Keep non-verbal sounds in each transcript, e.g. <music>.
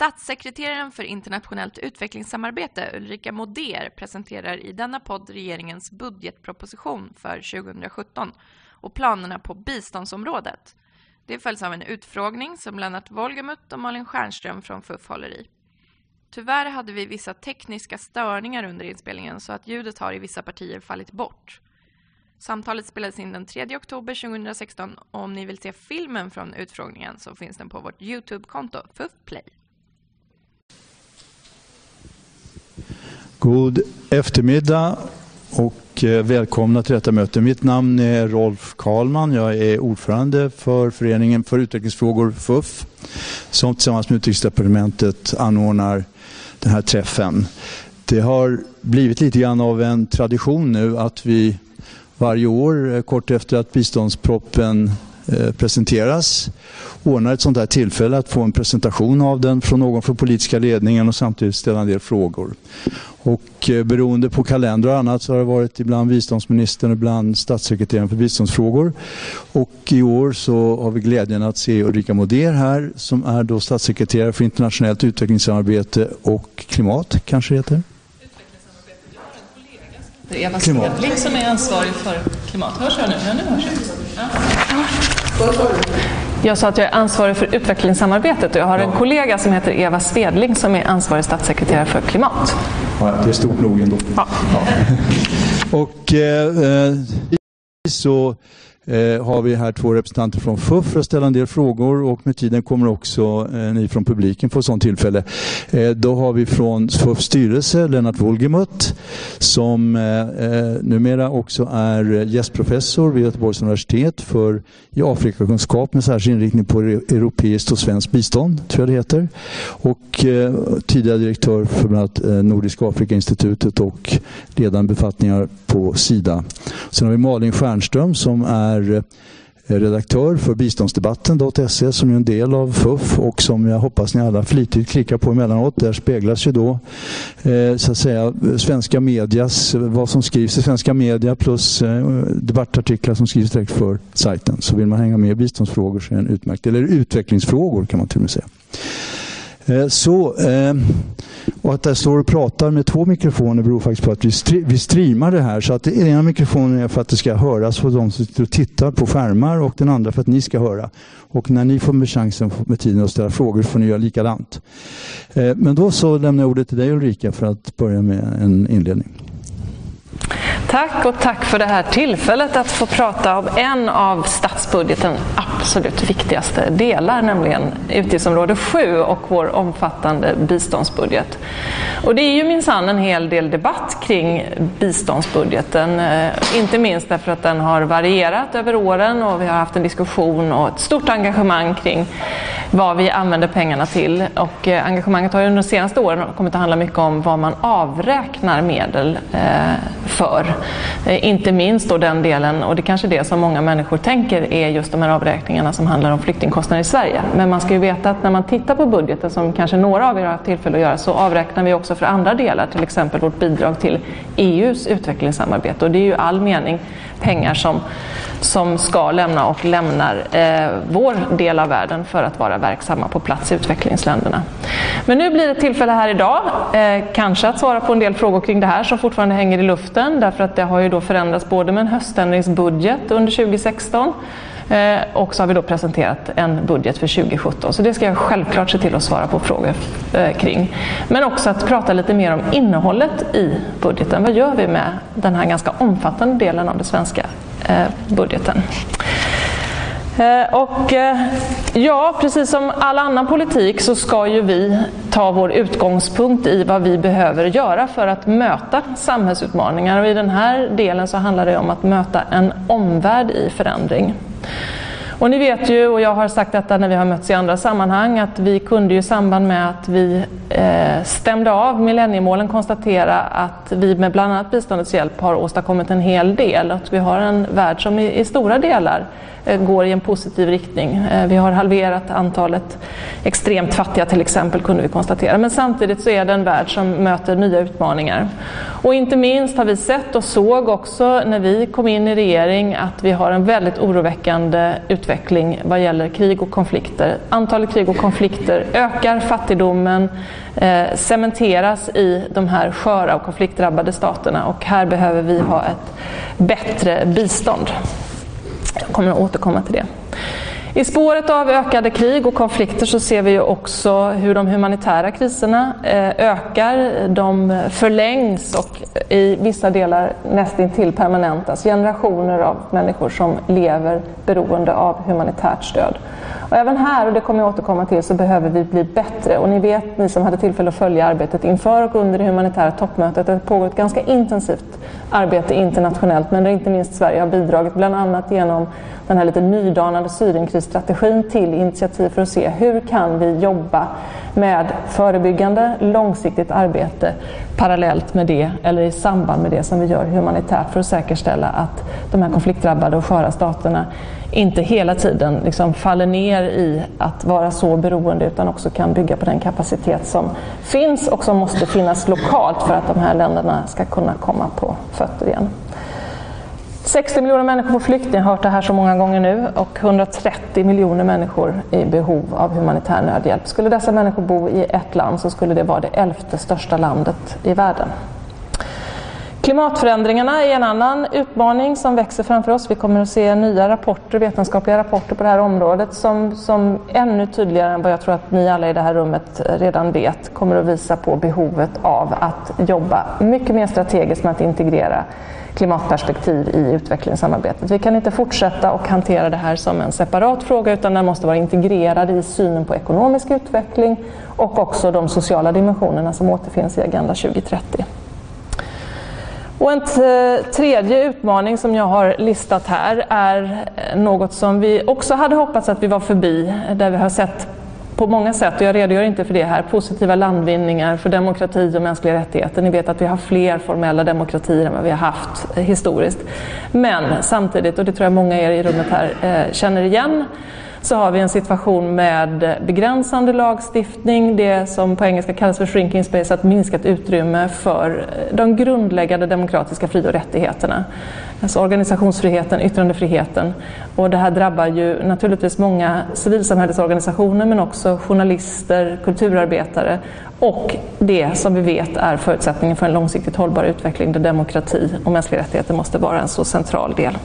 Statssekreteraren för internationellt utvecklingssamarbete Ulrika Moder presenterar i denna podd regeringens budgetproposition för 2017 och planerna på biståndsområdet. Det följs av en utfrågning som Lennart Wolgemut och Malin Stjernström från FUF håller i. Tyvärr hade vi vissa tekniska störningar under inspelningen så att ljudet har i vissa partier fallit bort. Samtalet spelades in den 3 oktober 2016 och om ni vill se filmen från utfrågningen så finns den på vårt Youtube-konto FUF Play. God eftermiddag och eh, välkomna till detta möte. Mitt namn är Rolf Karlman. Jag är ordförande för Föreningen för utvecklingsfrågor, FUF, som tillsammans med Utrikesdepartementet anordnar den här träffen. Det har blivit lite grann av en tradition nu att vi varje år, eh, kort efter att biståndsproppen presenteras ordnar ett sånt här tillfälle att få en presentation av den från någon från politiska ledningen och samtidigt ställa en del frågor. Och eh, beroende på kalender och annat så har det varit ibland biståndsministern och ibland statssekreteraren för biståndsfrågor. Och i år så har vi glädjen att se Ulrika Moder här som är då statssekreterare för internationellt utvecklingssamarbete och klimat kanske det heter. Eva Svedling som är ansvarig för klimat. Hörs jag nu? Ja, nu hörs jag. Ja. Jag sa att jag är ansvarig för utvecklingssamarbetet och jag har en kollega som heter Eva Svedling som är ansvarig statssekreterare för klimat. Ja, det är stort nog ändå. Ja. ja. <laughs> Och eh, eh så eh, har vi här två representanter från FUF för att ställa en del frågor och med tiden kommer också eh, ni från publiken få ett sådant tillfälle. Eh, då har vi från FUFs styrelse Lennart Wolgemut som eh, eh, numera också är gästprofessor vid Göteborgs universitet för i Afrikakunskap med särskild inriktning på europeiskt och svenskt bistånd, tror jag det heter. Och eh, tidigare direktör för bland annat eh, Nordiska Afrikainstitutet och ledande befattningar på Sida. Sen har vi Malin Stjernström som är är eh, redaktör för biståndsdebatten.se som är en del av FUF och som jag hoppas ni alla flitigt klickar på emellanåt. Där speglas ju då eh, så att säga svenska medias, vad som skrivs i svenska media plus eh, debattartiklar som skrivs direkt för sajten. Så vill man hänga med i biståndsfrågor så är det en utmärkt, eller utvecklingsfrågor kan man till och med säga. Eh, så, ehm, och att jag står och pratar med två mikrofoner beror faktiskt på att vi, vi streamar det här. Så att den ena mikrofonen är för att det ska höras för de som sitter och tittar på skärmar och den andra för att ni ska höra. Och när ni får med chansen med tiden att ställa frågor får ni göra likadant. Eh, men då så lämnar jag ordet till dig Ulrika för att börja med en inledning. Tack och tack för det här tillfället att få prata om en av statsbudgetens absolut viktigaste delar, nämligen utgiftsområde 7 och vår omfattande biståndsbudget. Och det är ju minsann en hel del debatt kring biståndsbudgeten, eh, inte minst därför att den har varierat över åren och vi har haft en diskussion och ett stort engagemang kring vad vi använder pengarna till. Och eh, engagemanget har ju under de senaste åren kommit att handla mycket om vad man avräknar medel eh, för. Eh, inte minst då den delen, och det kanske är det som många människor tänker är just de här avräkningarna som handlar om flyktingkostnader i Sverige. Men man ska ju veta att när man tittar på budgeten, som kanske några av er har haft tillfälle att göra, så avräknar vi också för andra delar, till exempel vårt bidrag till EUs utvecklingssamarbete. Och det är ju all mening pengar som, som ska lämna och lämnar eh, vår del av världen för att vara verksamma på plats i utvecklingsländerna. Men nu blir det tillfälle här idag, eh, kanske att svara på en del frågor kring det här som fortfarande hänger i luften därför att det har ju då förändrats både med en höständringsbudget under 2016 eh, och så har vi då presenterat en budget för 2017. Så det ska jag självklart se till att svara på frågor eh, kring. Men också att prata lite mer om innehållet i budgeten. Vad gör vi med den här ganska omfattande delen av det svenska Eh, budgeten? Eh, och eh, ja, precis som all annan politik så ska ju vi ta vår utgångspunkt i vad vi behöver göra för att möta samhällsutmaningar. Och i den här delen så handlar det om att möta en omvärld i förändring. Och ni vet ju, och jag har sagt detta när vi har mötts i andra sammanhang, att vi kunde ju i samband med att vi eh, stämde av millenniemålen konstatera att vi med bland annat biståndets hjälp har åstadkommit en hel del. Att vi har en värld som i, i stora delar Eh, går i en positiv riktning. Eh, vi har halverat antalet extremt fattiga till exempel kunde vi konstatera. Men samtidigt så är det en värld som möter nya utmaningar. Och inte minst har vi sett och såg också när vi kom in i regering att vi har en väldigt oroväckande utveckling utveckling vad gäller krig och konflikter. Antalet krig och konflikter ökar, fattigdomen eh, cementeras i de här sköra och konfliktdrabbade staterna och här behöver vi ha ett bättre bistånd. Jag kommer att återkomma till det. I spåret av ökade krig och konflikter så ser vi ju också hur de humanitära kriserna eh, ökar, de förlängs och eh, i vissa delar nästintill permanentas. Generationer av människor som lever beroende av humanitärt stöd. Och även här, och det kommer jag återkomma till, så behöver vi bli bättre. Och ni vet, ni som hade tillfälle att följa arbetet inför och under det humanitära toppmötet, att det pågår ett ganska intensivt arbete internationellt, men där inte minst Sverige har bidragit, bland annat genom den här lite nydanande Syrienkrisstrategin till initiativ för att se hur kan vi jobba med förebyggande, långsiktigt arbete parallellt med det eller i samband med det som vi gör humanitärt för att säkerställa att de här konfliktdrabbade och sköra staterna inte hela tiden liksom faller ner i att vara så beroende utan också kan bygga på den kapacitet som finns och som måste finnas lokalt för att de här länderna ska kunna komma på fötter igen. 60 miljoner människor på flykt, ni har hört det här så många gånger nu, och 130 miljoner människor i behov av humanitär nödhjälp. Skulle dessa människor bo i ett land så skulle det vara det elfte största landet i världen. Klimatförändringarna är en annan utmaning som växer framför oss. Vi kommer att se nya rapporter, vetenskapliga rapporter på det här området som, som ännu tydligare än vad jag tror att ni alla i det här rummet redan vet kommer att visa på behovet av att jobba mycket mer strategiskt med att integrera klimatperspektiv i utvecklingssamarbetet. Vi kan inte fortsätta och hantera det här som en separat fråga utan den måste vara integrerad i synen på ekonomisk utveckling och också de sociala dimensionerna som återfinns i Agenda 2030. Och en tredje utmaning som jag har listat här är eh, något som vi också hade hoppats att vi var förbi, eh, där vi har sett på många sätt, och jag redogör inte för det här, positiva landvinningar för demokrati och mänskliga rättigheter. Ni vet att vi har fler formella demokratier än vad vi har haft eh, historiskt. Men samtidigt, och det tror jag många er i rummet här eh, känner igen, så har vi en situation med begränsande lagstiftning, det som på engelska kallas för shrinking space, ett minskat utrymme för eh, de grundläggande demokratiska fri och rättigheterna. Alltså organisationsfriheten, yttrandefriheten. Och det här drabbar ju naturligtvis många civilsamhällesorganisationer men också journalister, kulturarbetare och det som vi vet är förutsättningen för en långsiktigt hållbar utveckling där demokrati och mänskliga rättigheter måste vara en så central del.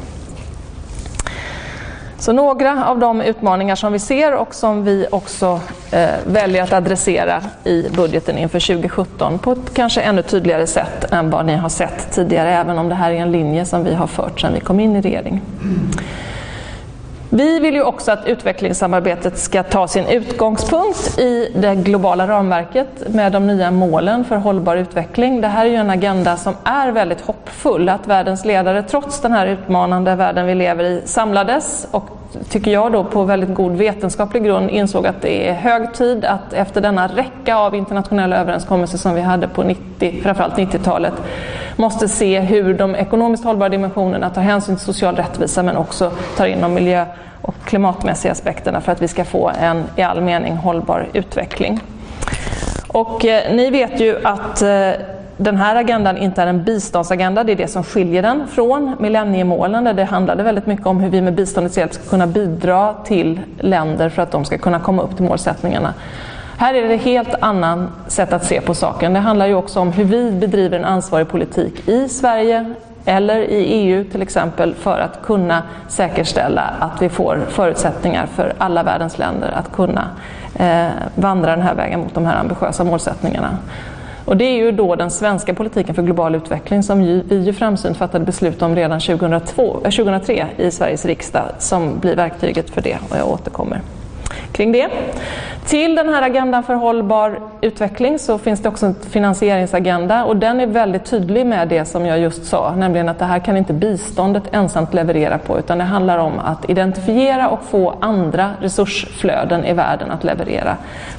Så några av de utmaningar som vi ser och som vi också eh, väljer att adressera i budgeten inför 2017 på ett kanske ännu tydligare sätt än vad ni har sett tidigare, även om det här är en linje som vi har fört sedan vi kom in i regering. Vi vill ju också att utvecklingssamarbetet ska ta sin utgångspunkt i det globala ramverket med de nya målen för hållbar utveckling. Det här är ju en agenda som är väldigt hoppfull, att världens ledare trots den här utmanande världen vi lever i samlades och tycker jag då på väldigt god vetenskaplig grund insåg att det är hög tid att efter denna räcka av internationella överenskommelser som vi hade på 90, framförallt 90-talet måste se hur de ekonomiskt hållbara dimensionerna tar hänsyn till social rättvisa men också tar in de miljö och klimatmässiga aspekterna för att vi ska få en i all mening hållbar utveckling. Och eh, ni vet ju att eh, den här agendan inte är en biståndsagenda, det är det som skiljer den från millenniemålen där det handlade väldigt mycket om hur vi med biståndets hjälp ska kunna bidra till länder för att de ska kunna komma upp till målsättningarna. Här är det ett helt annat sätt att se på saken. Det handlar ju också om hur vi bedriver en ansvarig politik i Sverige eller i EU till exempel för att kunna säkerställa att vi får förutsättningar för alla världens länder att kunna eh, vandra den här vägen mot de här ambitiösa målsättningarna. Och det är ju då den svenska politiken för global utveckling som vi ju framsynt fattade beslut om redan 2002, 2003 eh, i Sveriges riksdag som blir verktyget för det och jag återkommer kring det. Till den här agendan för hållbar utveckling så finns det också en finansieringsagenda och den är väldigt tydlig med det som jag just sa, nämligen att det här kan inte biståndet ensamt leverera på utan det handlar om att identifiera och få andra resursflöden i världen att leverera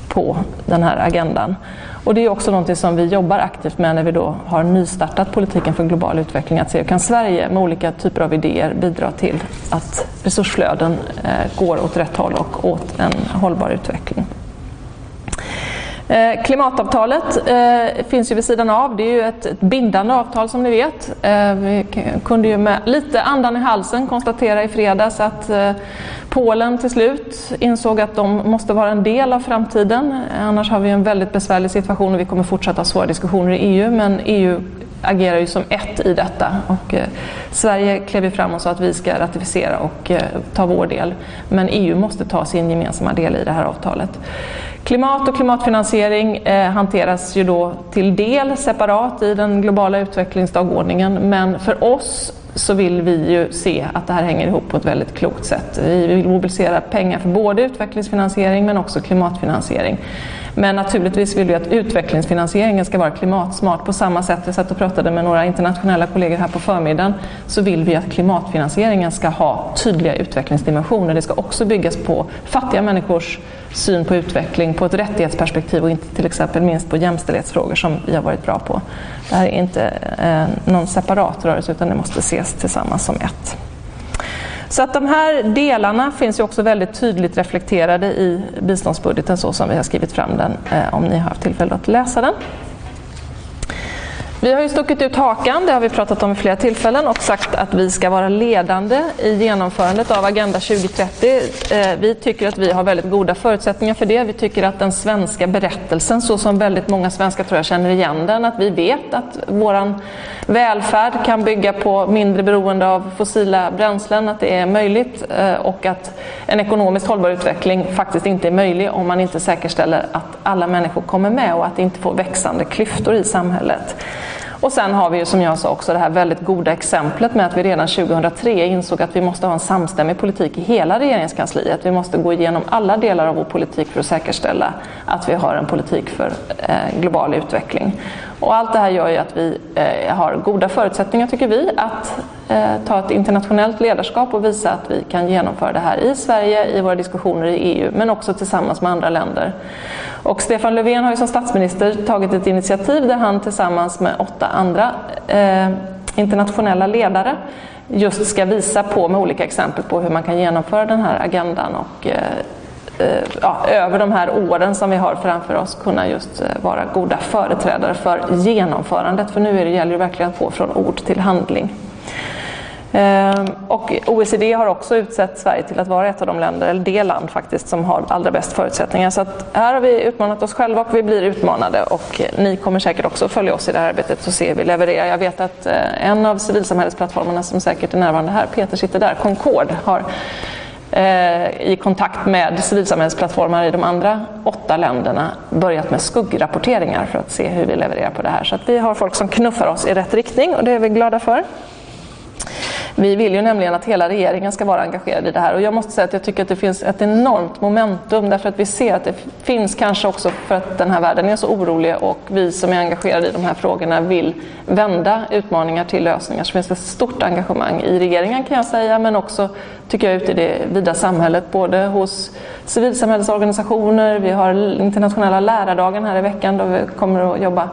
på den här agendan. Och det är också något som vi jobbar aktivt med när vi då har nystartat politiken för global utveckling, att se hur kan Sverige med olika typer av idéer bidra till att resursflöden eh, går åt rätt håll och åt en hållbar utveckling. Eh, klimatavtalet eh, finns ju vid sidan av. Det är ju ett, ett bindande avtal som ni vet. Eh, vi kunde ju med lite andan i halsen konstatera i fredags att Polen till slut insåg att de måste vara en del av framtiden. Annars har vi en väldigt besvärlig situation och vi kommer fortsätta ha svåra diskussioner i EU. Men EU agerar ju som ett i detta. Och, Sverige klev fram och sa att vi ska ratificera och ta vår del. Men EU måste ta sin gemensamma del i det här avtalet. Klimat och klimatfinansiering eh, hanteras ju då till del separat i den globala utvecklingsdagordningen men för oss så vill vi ju se att det här hänger ihop på ett väldigt klokt sätt. Vi vill mobilisera pengar för både utvecklingsfinansiering men också klimatfinansiering. Men naturligtvis vill vi att utvecklingsfinansieringen ska vara klimatsmart. På samma sätt, jag satt och pratade med några internationella kollegor här på förmiddagen, så vill vi att klimatfinansieringen ska ha tydliga utvecklingsdimensioner. Det ska också byggas på fattiga människors syn på utveckling, på ett rättighetsperspektiv och inte till exempel minst på jämställdhetsfrågor som vi har varit bra på. Det här är inte eh, någon separat rörelse utan det måste ses tillsammans som ett. Så att de här delarna finns ju också väldigt tydligt reflekterade i biståndsbudgeten så som vi har skrivit fram den, eh, om ni har haft tillfälle att läsa den. Vi har ju stuckit ut hakan, det har vi pratat om i flera tillfällen, och sagt att vi ska vara ledande i genomförandet av Agenda 2030. Eh, vi tycker att vi har väldigt goda förutsättningar för det. Vi tycker att den svenska berättelsen, så som väldigt många svenskar tror jag känner igen den, att vi vet att vår välfärd kan bygga på mindre beroende av fossila bränslen, att det är möjligt eh, och att en ekonomiskt hållbar utveckling faktiskt inte är möjlig om man inte säkerställer att alla människor kommer med och att det inte får växande klyftor i samhället. Och sen har vi ju som jag sa också det här väldigt goda exemplet med att vi redan 2003 insåg att vi måste ha en samstämmig politik i hela regeringskansliet. Vi måste gå igenom alla delar av vår politik för att säkerställa att vi har en politik för eh, global utveckling. Och allt det här gör ju att vi eh, har goda förutsättningar, tycker vi, att eh, ta ett internationellt ledarskap och visa att vi kan genomföra det här i Sverige, i våra diskussioner i EU, men också tillsammans med andra länder. Och Stefan Löfven har ju som statsminister tagit ett initiativ där han tillsammans med åtta andra eh, internationella ledare just ska visa på med olika exempel på hur man kan genomföra den här agendan och eh, eh ja, över de här åren som vi har framför oss kunna just eh, vara goda företrädare för genomförandet. För nu är det, gäller det verkligen att gå från ord till handling. Ehm, och OECD har också utsett Sverige till att vara ett av de länder, eller det land faktiskt, som har allra bäst förutsättningar. Så att här har vi utmanat oss själva och vi blir utmanade och ni kommer säkert också följa oss i det här arbetet och se hur vi levererar. Jag vet att eh, en av civilsamhällesplattformarna som säkert är närvarande här, Peter sitter där, Concord, har eh, i kontakt med civilsamhällesplattformar i de andra åtta länderna börjat med skuggrapporteringar för att se hur vi levererar på det här. Så att vi har folk som knuffar oss i rätt riktning och det är vi glada för. Vi vill ju nämligen att hela regeringen ska vara engagerad i det här. Och jag måste säga att jag tycker att det finns ett enormt momentum. Därför att vi ser att det finns kanske också för att den här världen är så orolig. Och vi som är engagerade i de här frågorna vill vända utmaningar till lösningar. Så finns det ett stort engagemang i regeringen kan jag säga. Men också tycker jag ute i det vida samhället. Både hos civilsamhällesorganisationer, vi har internationella lärardagen här i veckan då vi kommer att jobba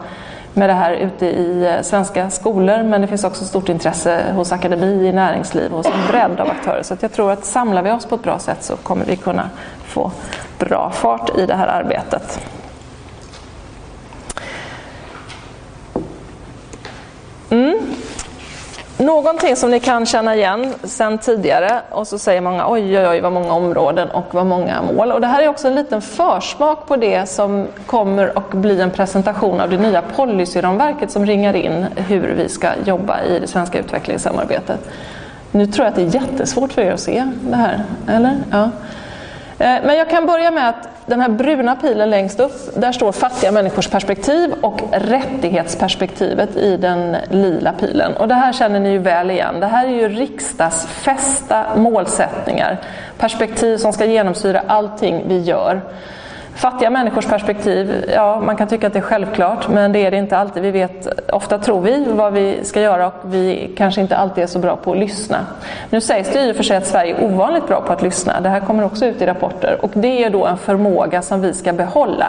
med det här ute i eh, svenska skolor men det finns också stort intresse hos akademi, i näringsliv och hos en bredd av aktörer. Så jag tror att samlar vi oss på ett bra sätt så kommer vi kunna få bra fart i det här arbetet. Mm. Någonting som ni kan känna igen sen tidigare och så säger många oj oj oj vad många områden och vad många mål. Och det här är också en liten försmak på det som kommer att bli en presentation av det nya policyramverket som ringar in hur vi ska jobba i det svenska utvecklingssamarbetet. Nu tror jag att det är jättesvårt för er att se det här, eller? Ja. Eh, men jag kan börja med att den här bruna pilen längst upp, där står fattiga människors perspektiv och rättighetsperspektivet i den lila pilen. Och det här känner ni ju väl igen. Det här är ju riksdagsfästa målsättningar, perspektiv som ska genomsyra allting vi gör. Fattiga människors perspektiv, ja man kan tycka att det är självklart men det är det inte alltid. Vi vet, ofta tror vi vad vi ska göra och vi kanske inte alltid är så bra på att lyssna. Nu sägs det i och för sig att Sverige är ovanligt bra på att lyssna. Det här kommer också ut i rapporter och det är då en förmåga som vi ska behålla.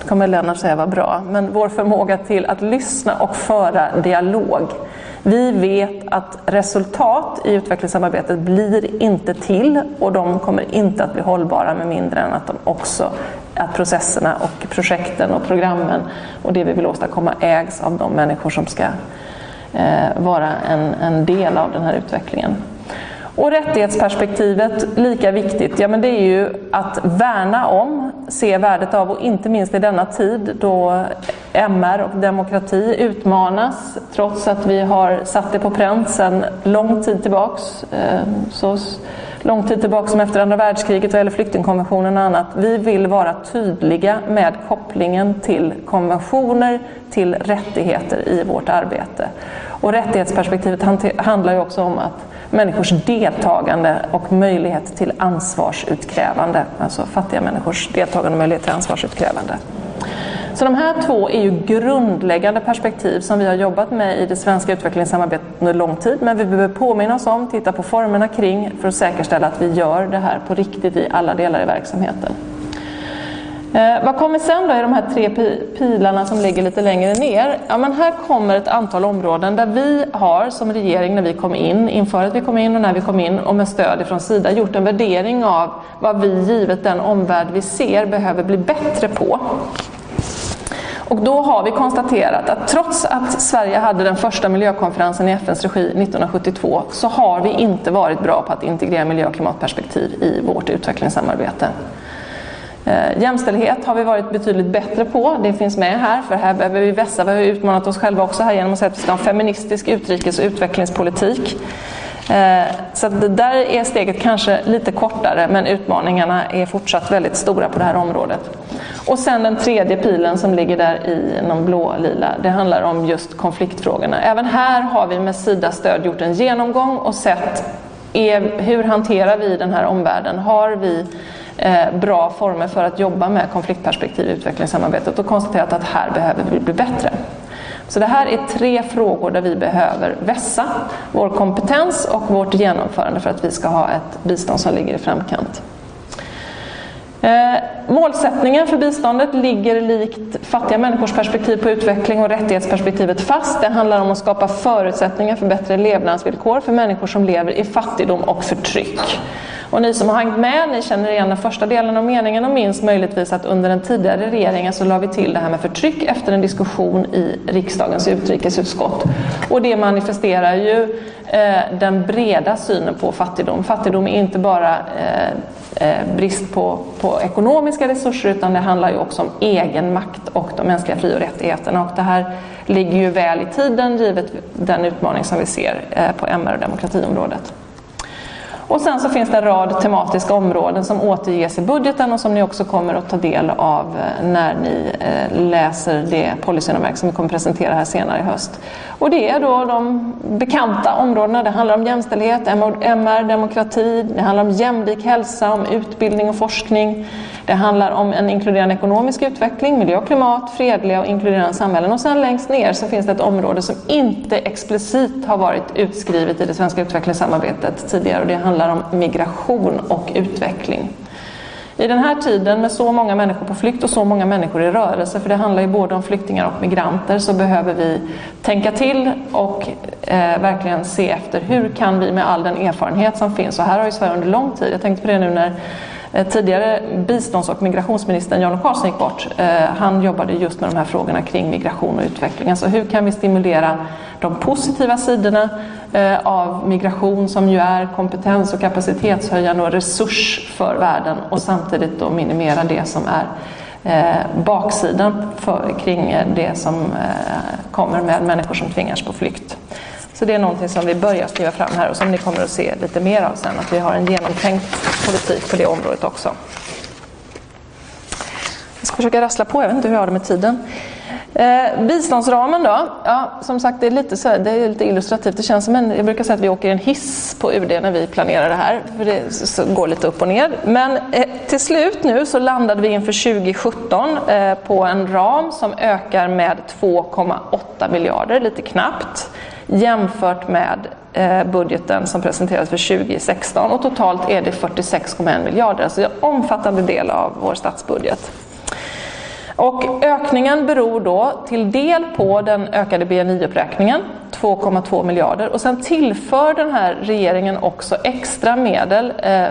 Det kommer Lennart säga var bra. Men vår förmåga till att lyssna och föra dialog Vi vet att resultat i utvecklingssamarbetet blir inte till och de kommer inte att bli hållbara med mindre än att de också att processerna och projekten och programmen och det vi vill åstadkomma ägs av de människor som ska eh, vara en, en del av den här utvecklingen. Och rättighetsperspektivet, lika viktigt, ja men det är ju att värna om, se värdet av och inte minst i denna tid då MR och demokrati utmanas trots att vi har satt det på pränt sedan lång tid tillbaks. Eh, så lång tid tillbaka som efter andra världskriget vad gäller flyktingkonventionen och annat. Vi vill vara tydliga med kopplingen till konventioner, till rättigheter i vårt arbete. Och rättighetsperspektivet handlar ju också om att människors deltagande och möjlighet till ansvarsutkrävande, alltså fattiga människors deltagande och möjlighet till ansvarsutkrävande. Så de här två är ju grundläggande perspektiv som vi har jobbat med i det svenska utvecklingssamarbetet under lång tid, men vi behöver påminna oss om, titta på formerna kring för att säkerställa att vi gör det här på riktigt i alla delar i verksamheten. Eh, vad kommer sen då i de här tre pilarna som ligger lite längre ner? Ja, men här kommer ett antal områden där vi har som regering när vi kom in, inför att vi kom in och när vi kom in och med stöd från Sida gjort en värdering av vad vi givet den omvärld vi ser behöver bli bättre på. Och då har vi konstaterat att trots att Sverige hade den första miljökonferensen i FNs regi 1972 så har vi inte varit bra på att integrera miljö och klimatperspektiv i vårt utvecklingssamarbete. Eh, jämställdhet har vi varit betydligt bättre på, det finns med här, för här behöver vi vässa, vi har utmanat oss själva också här genom att säga att vi ska ha en feministisk utrikes och utvecklingspolitik. Eh, så där är steget kanske lite kortare men utmaningarna är fortsatt väldigt stora på det här området. Och sen den tredje pilen som ligger där i någon blå-lila, det handlar om just konfliktfrågorna. Även här har vi med Sida stöd gjort en genomgång och sett är, hur hanterar vi den här omvärlden? Har vi eh, bra former för att jobba med konfliktperspektiv i utvecklingssamarbetet och konstaterat att här behöver vi bli bättre. Så det här är tre frågor där vi behöver vässa vår kompetens och vårt genomförande för att vi ska ha ett bistånd som ligger i framkant. Eh, Målsättningen för biståndet ligger likt fattiga människors perspektiv på utveckling och rättighetsperspektivet fast. Det handlar om att skapa förutsättningar för bättre levnadsvillkor för människor som lever i fattigdom och förtryck. Och ni som har hängt med, ni känner igen den första delen av meningen och minns möjligtvis att under den tidigare regeringen så la vi till det här med förtryck efter en diskussion i riksdagens utrikesutskott. Och det manifesterar ju eh, den breda synen på fattigdom. Fattigdom är inte bara eh, eh, brist på, på ekonomiska resurser utan det handlar ju också om egen makt och de mänskliga fri och rättigheterna. Och det här ligger ju väl i tiden givet den utmaning som vi ser eh, på MR och demokratiområdet. Och sen så finns det en rad tematiska områden som återges i budgeten och som ni också kommer att ta del av eh, när ni eh, läser det policyramverk som vi kommer presentera här senare i höst. Och det är då de bekanta områdena. Det handlar om jämställdhet, MR, demokrati, det handlar om jämlik hälsa, om utbildning och forskning. Det handlar om en inkluderande ekonomisk utveckling, miljö och klimat, fredliga och inkluderande samhällen. Och sen längst ner så finns det ett område som inte explicit har varit utskrivet i det svenska utvecklingssamarbetet tidigare och det handlar om migration och utveckling. I den här tiden med så många människor på flykt och så många människor i rörelse, för det handlar ju både om flyktingar och migranter, så behöver vi tänka till och eh, verkligen se efter hur kan vi med all den erfarenhet som finns, och här har ju Sverige under lång tid, jag tänkte på det nu när Eh, tidigare bistånds och migrationsministern Jan Karlsson gick bort. Eh, han jobbade just med de här frågorna kring migration och utveckling. Alltså hur kan vi stimulera de positiva sidorna eh, av migration som ju är kompetens och kapacitetshöjande och resurs för världen och samtidigt då minimera det som är baksidan för, kring det som kommer med människor som tvingas på flykt. Så det är någonting som vi börjar skriva fram här och som ni kommer att se lite mer av sen, att vi har en genomtänkt politik på det området också. Jag ska försöka rassla på, jag vet inte hur jag har det med tiden. Eh, biståndsramen då, ja, som sagt det är, lite så, det är lite illustrativt. Det känns som en, jag brukar säga att vi åker i en hiss på UD när vi planerar det här, för det går lite upp och ner. Men eh, till slut nu så landade vi inför 2017 eh, på en ram som ökar med 2,8 miljarder, lite knappt jämfört med eh, budgeten som presenterades för 2016 och totalt är det 46,1 miljarder, alltså en omfattande del av vår statsbudget. Och ökningen beror då till del på den ökade BNI-uppräkningen, 2,2 miljarder. Och sen tillför den här regeringen också extra medel, eh,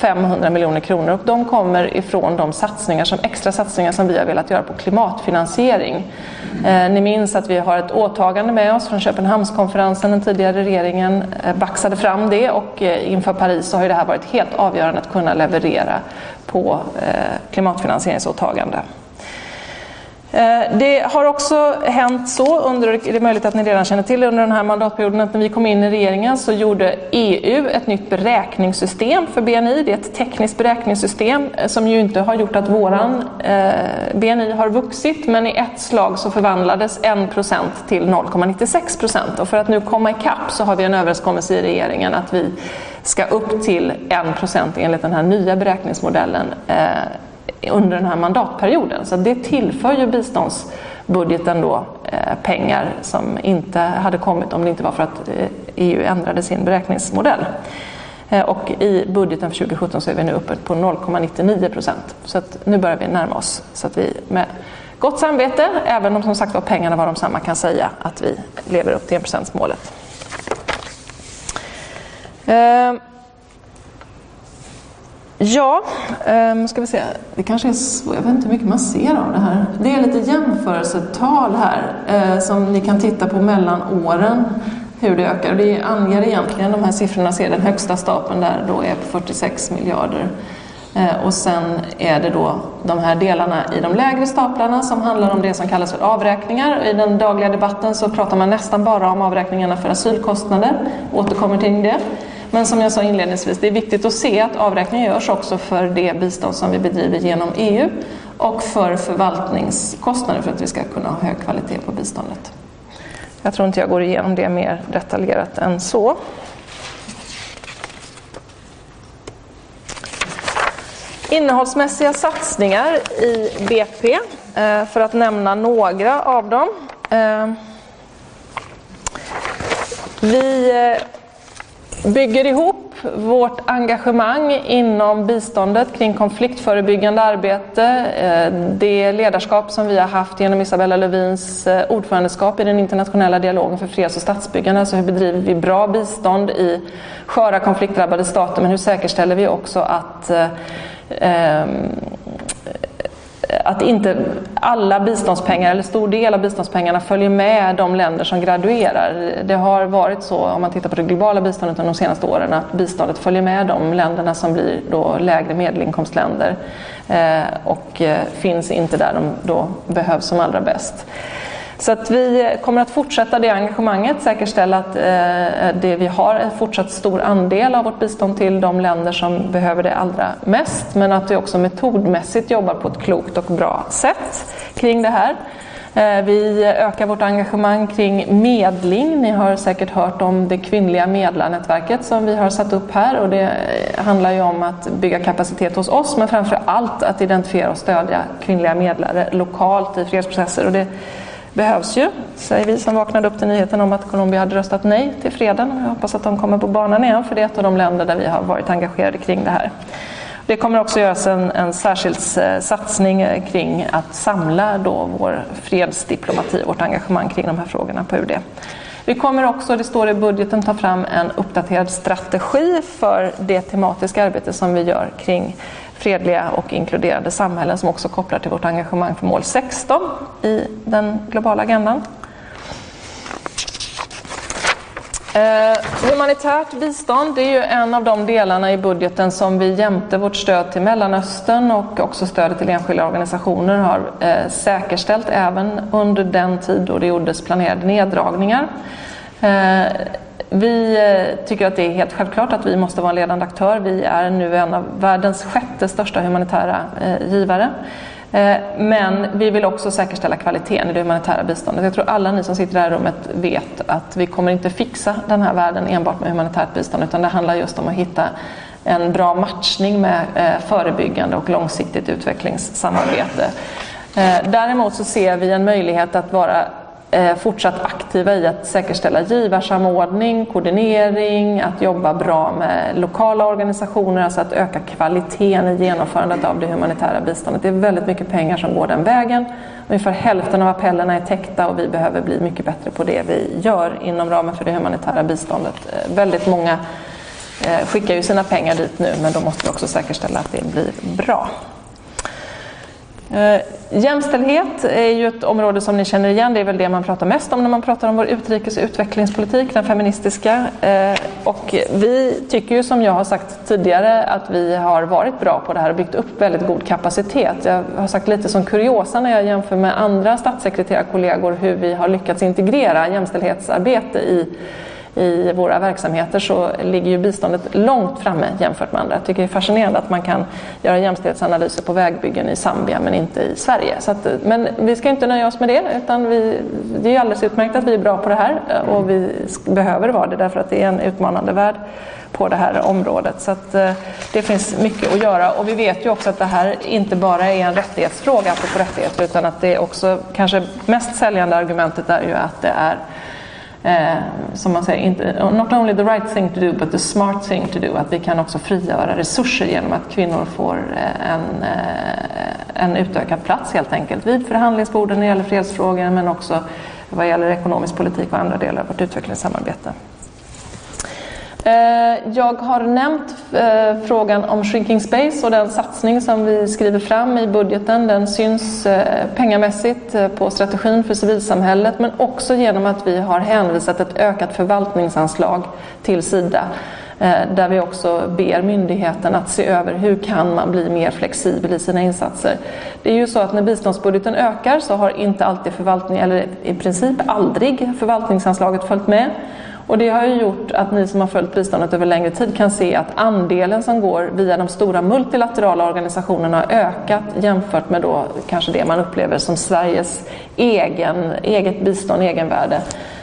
500 miljoner kronor. Och de kommer ifrån de satsningar som, extra satsningar som vi har velat göra på klimatfinansiering. Eh, ni minns att vi har ett åtagande med oss från Köpenhamnskonferensen. Den tidigare regeringen eh, baxade fram det och eh, inför Paris så har det här varit helt avgörande att kunna leverera på eh, klimatfinansieringsåtagande. Eh, det har också hänt så, under, det är möjligt att ni redan känner till det, under den här mandatperioden att när vi kom in i regeringen så gjorde EU ett nytt beräkningssystem för BNI. Det är ett tekniskt beräkningssystem eh, som ju inte har gjort att våran eh, BNI har vuxit men i ett slag så förvandlades 1% till 0,96% och för att nu komma ikapp så har vi en överenskommelse i regeringen att vi ska upp till 1% enligt den här nya beräkningsmodellen eh, under den här mandatperioden. Så det tillför ju biståndsbudgeten då eh, pengar som inte hade kommit om det inte var för att EU eh, ändrade sin beräkningsmodell. Eh, och i budgeten för 2017 så är vi nu uppe på 0,99 procent. Så att nu börjar vi närma oss så att vi med gott samvete, även om som sagt var pengarna var de samma, kan säga att vi lever upp till enprocentsmålet. Eh, Ja, um, ska vi se. Det kanske är så, jag vet inte hur mycket man ser av det här. Det är lite jämförelsetal här uh, som ni kan titta på mellan åren hur det ökar. Det anger egentligen, de här siffrorna ser den högsta stapeln där då är på 46 miljarder. Eh, och sen är det då de här delarna i de lägre staplarna som handlar om det som kallas för avräkningar. I den dagliga debatten så pratar man nästan bara om avräkningarna för asylkostnader, återkommer till det. Men som jag sa inledningsvis, det är viktigt att se att avräkning görs också för det bistånd som vi bedriver genom EU och för förvaltningskostnader för att vi ska kunna ha hög kvalitet på biståndet. Jag tror inte jag går igenom det mer detaljerat än så. Innehållsmässiga satsningar i BP, eh, för att nämna några av dem. Eh, vi eh, bygger ihop vårt engagemang inom biståndet kring konfliktförebyggande arbete, eh, det ledarskap som vi har haft genom Isabella Lövins eh, ordförandeskap i den internationella dialogen för freds och statsbyggande. Alltså hur bedriver vi bra bistånd i sköra konfliktdrabbade stater men hur säkerställer vi också att eh, ehm, att inte alla biståndspengar, eller stor del av biståndspengarna, följer med de länder som graduerar. Det har varit så, om man tittar på det globala biståndet under de senaste åren, att biståndet följer med de länderna som blir då lägre medelinkomstländer eh, och eh, finns inte där de då behövs som allra bäst. Så att vi eh, kommer att fortsätta det engagemanget, säkerställa att eh, eh, det vi har en fortsatt stor andel av vårt bistånd till de länder som behöver det allra mest, men att vi också metodmässigt jobbar på ett klokt och bra sätt kring det här. Vi ökar vårt engagemang kring medling. Ni har säkert hört om det kvinnliga medlarnätverket som vi har satt upp här och det handlar ju om att bygga kapacitet hos oss men framför allt att identifiera och stödja kvinnliga medlare lokalt i fredsprocesser. Och det behövs ju, säger vi som vaknade upp till nyheten om att Colombia hade röstat nej till freden. Jag hoppas att de kommer på banan igen, för det är ett av de länder där vi har varit engagerade kring det här. Det kommer också göras en, en särskild eh, satsning eh, kring att samla då vår fredsdiplomati, vårt engagemang kring de här frågorna på UD. Vi kommer också, det står i budgeten, ta fram en uppdaterad strategi för det tematiska arbete som vi gör kring fredliga och inkluderande samhällen som också kopplar till vårt engagemang för mål 16 i den globala agendan. Eh, humanitärt bistånd det är ju en av de delarna i budgeten som vi jämte vårt stöd till Mellanöstern och också stödet till enskilda organisationer har eh, säkerställt även under den tid då det gjordes planerade neddragningar. Eh, vi eh, tycker att det är helt självklart att vi måste vara en ledande aktör. Vi är nu en av världens sjätte största humanitära eh, givare. Eh, men vi vill också säkerställa kvaliteten i det humanitära biståndet. Jag tror alla ni som sitter i det här rummet vet att vi kommer inte fixa den här världen enbart med humanitärt bistånd utan det handlar just om att hitta en bra matchning med förebyggande och långsiktigt utvecklingssamarbete. Däremot så ser vi en möjlighet att vara Eh, fortsatt aktiva i att säkerställa givarsamordning, koordinering, att jobba bra med lokala organisationer, alltså att öka kvaliteten i genomförandet av det humanitära biståndet. Det är väldigt mycket pengar som går den vägen. Ungefär hälften av appellerna är täckta och vi behöver bli mycket bättre på det vi gör inom ramen för det humanitära biståndet. Eh, väldigt många eh, skickar ju sina pengar dit nu men då måste vi också säkerställa att det blir bra. Eh, jämställdhet är ju ett område som ni känner igen. Det är väl det man pratar mest om när man pratar om vår utrikes och utvecklingspolitik, den feministiska. Eh, och vi tycker ju som jag har sagt tidigare att vi har varit bra på det här och byggt upp väldigt god kapacitet. Jag har sagt lite som kuriosa när jag jämför med andra statssekreterarkollegor hur vi har lyckats integrera jämställdhetsarbete i i våra verksamheter så ligger ju biståndet långt framme jämfört med andra. Jag tycker det är fascinerande att man kan göra jämställdhetsanalyser på vägbyggen i Zambia men inte i Sverige. Att, men vi ska inte nöja oss med det utan vi, det är alldeles utmärkt att vi är bra på det här och vi behöver vara det därför att det är en utmanande värld på det här området. Så att, eh, det finns mycket att göra och vi vet ju också att det här inte bara är en rättighetsfråga, apropå rättigheter, utan att det är också kanske mest säljande argumentet är ju att det är eh, som man säger, inte, not only the right thing to do but the smart thing to do. Att vi kan också frigöra resurser genom att kvinnor får eh, en, eh, en utökad plats helt enkelt vid förhandlingsborden när det gäller fredsfrågor men också vad gäller ekonomisk politik och andra delar av vårt utvecklingssamarbete. Eh, jag har nämnt eh, frågan om Shrinking Space och den satsning som vi skriver fram i budgeten. Den syns eh, pengamässigt på strategin för civilsamhället men också genom att vi har hänvisat ett ökat förvaltningsanslag till Sida där vi också ber myndigheten att se över hur kan man bli mer flexibel i sina insatser. Det är ju så att när biståndsbudgeten ökar så har inte alltid förvaltning, eller i princip aldrig förvaltningsanslaget följt med. Och det har ju gjort att ni som har följt biståndet över längre tid kan se att andelen som går via de stora multilaterala organisationerna har ökat jämfört med då kanske det man upplever som Sveriges egen, eget bistånd, egenvärde.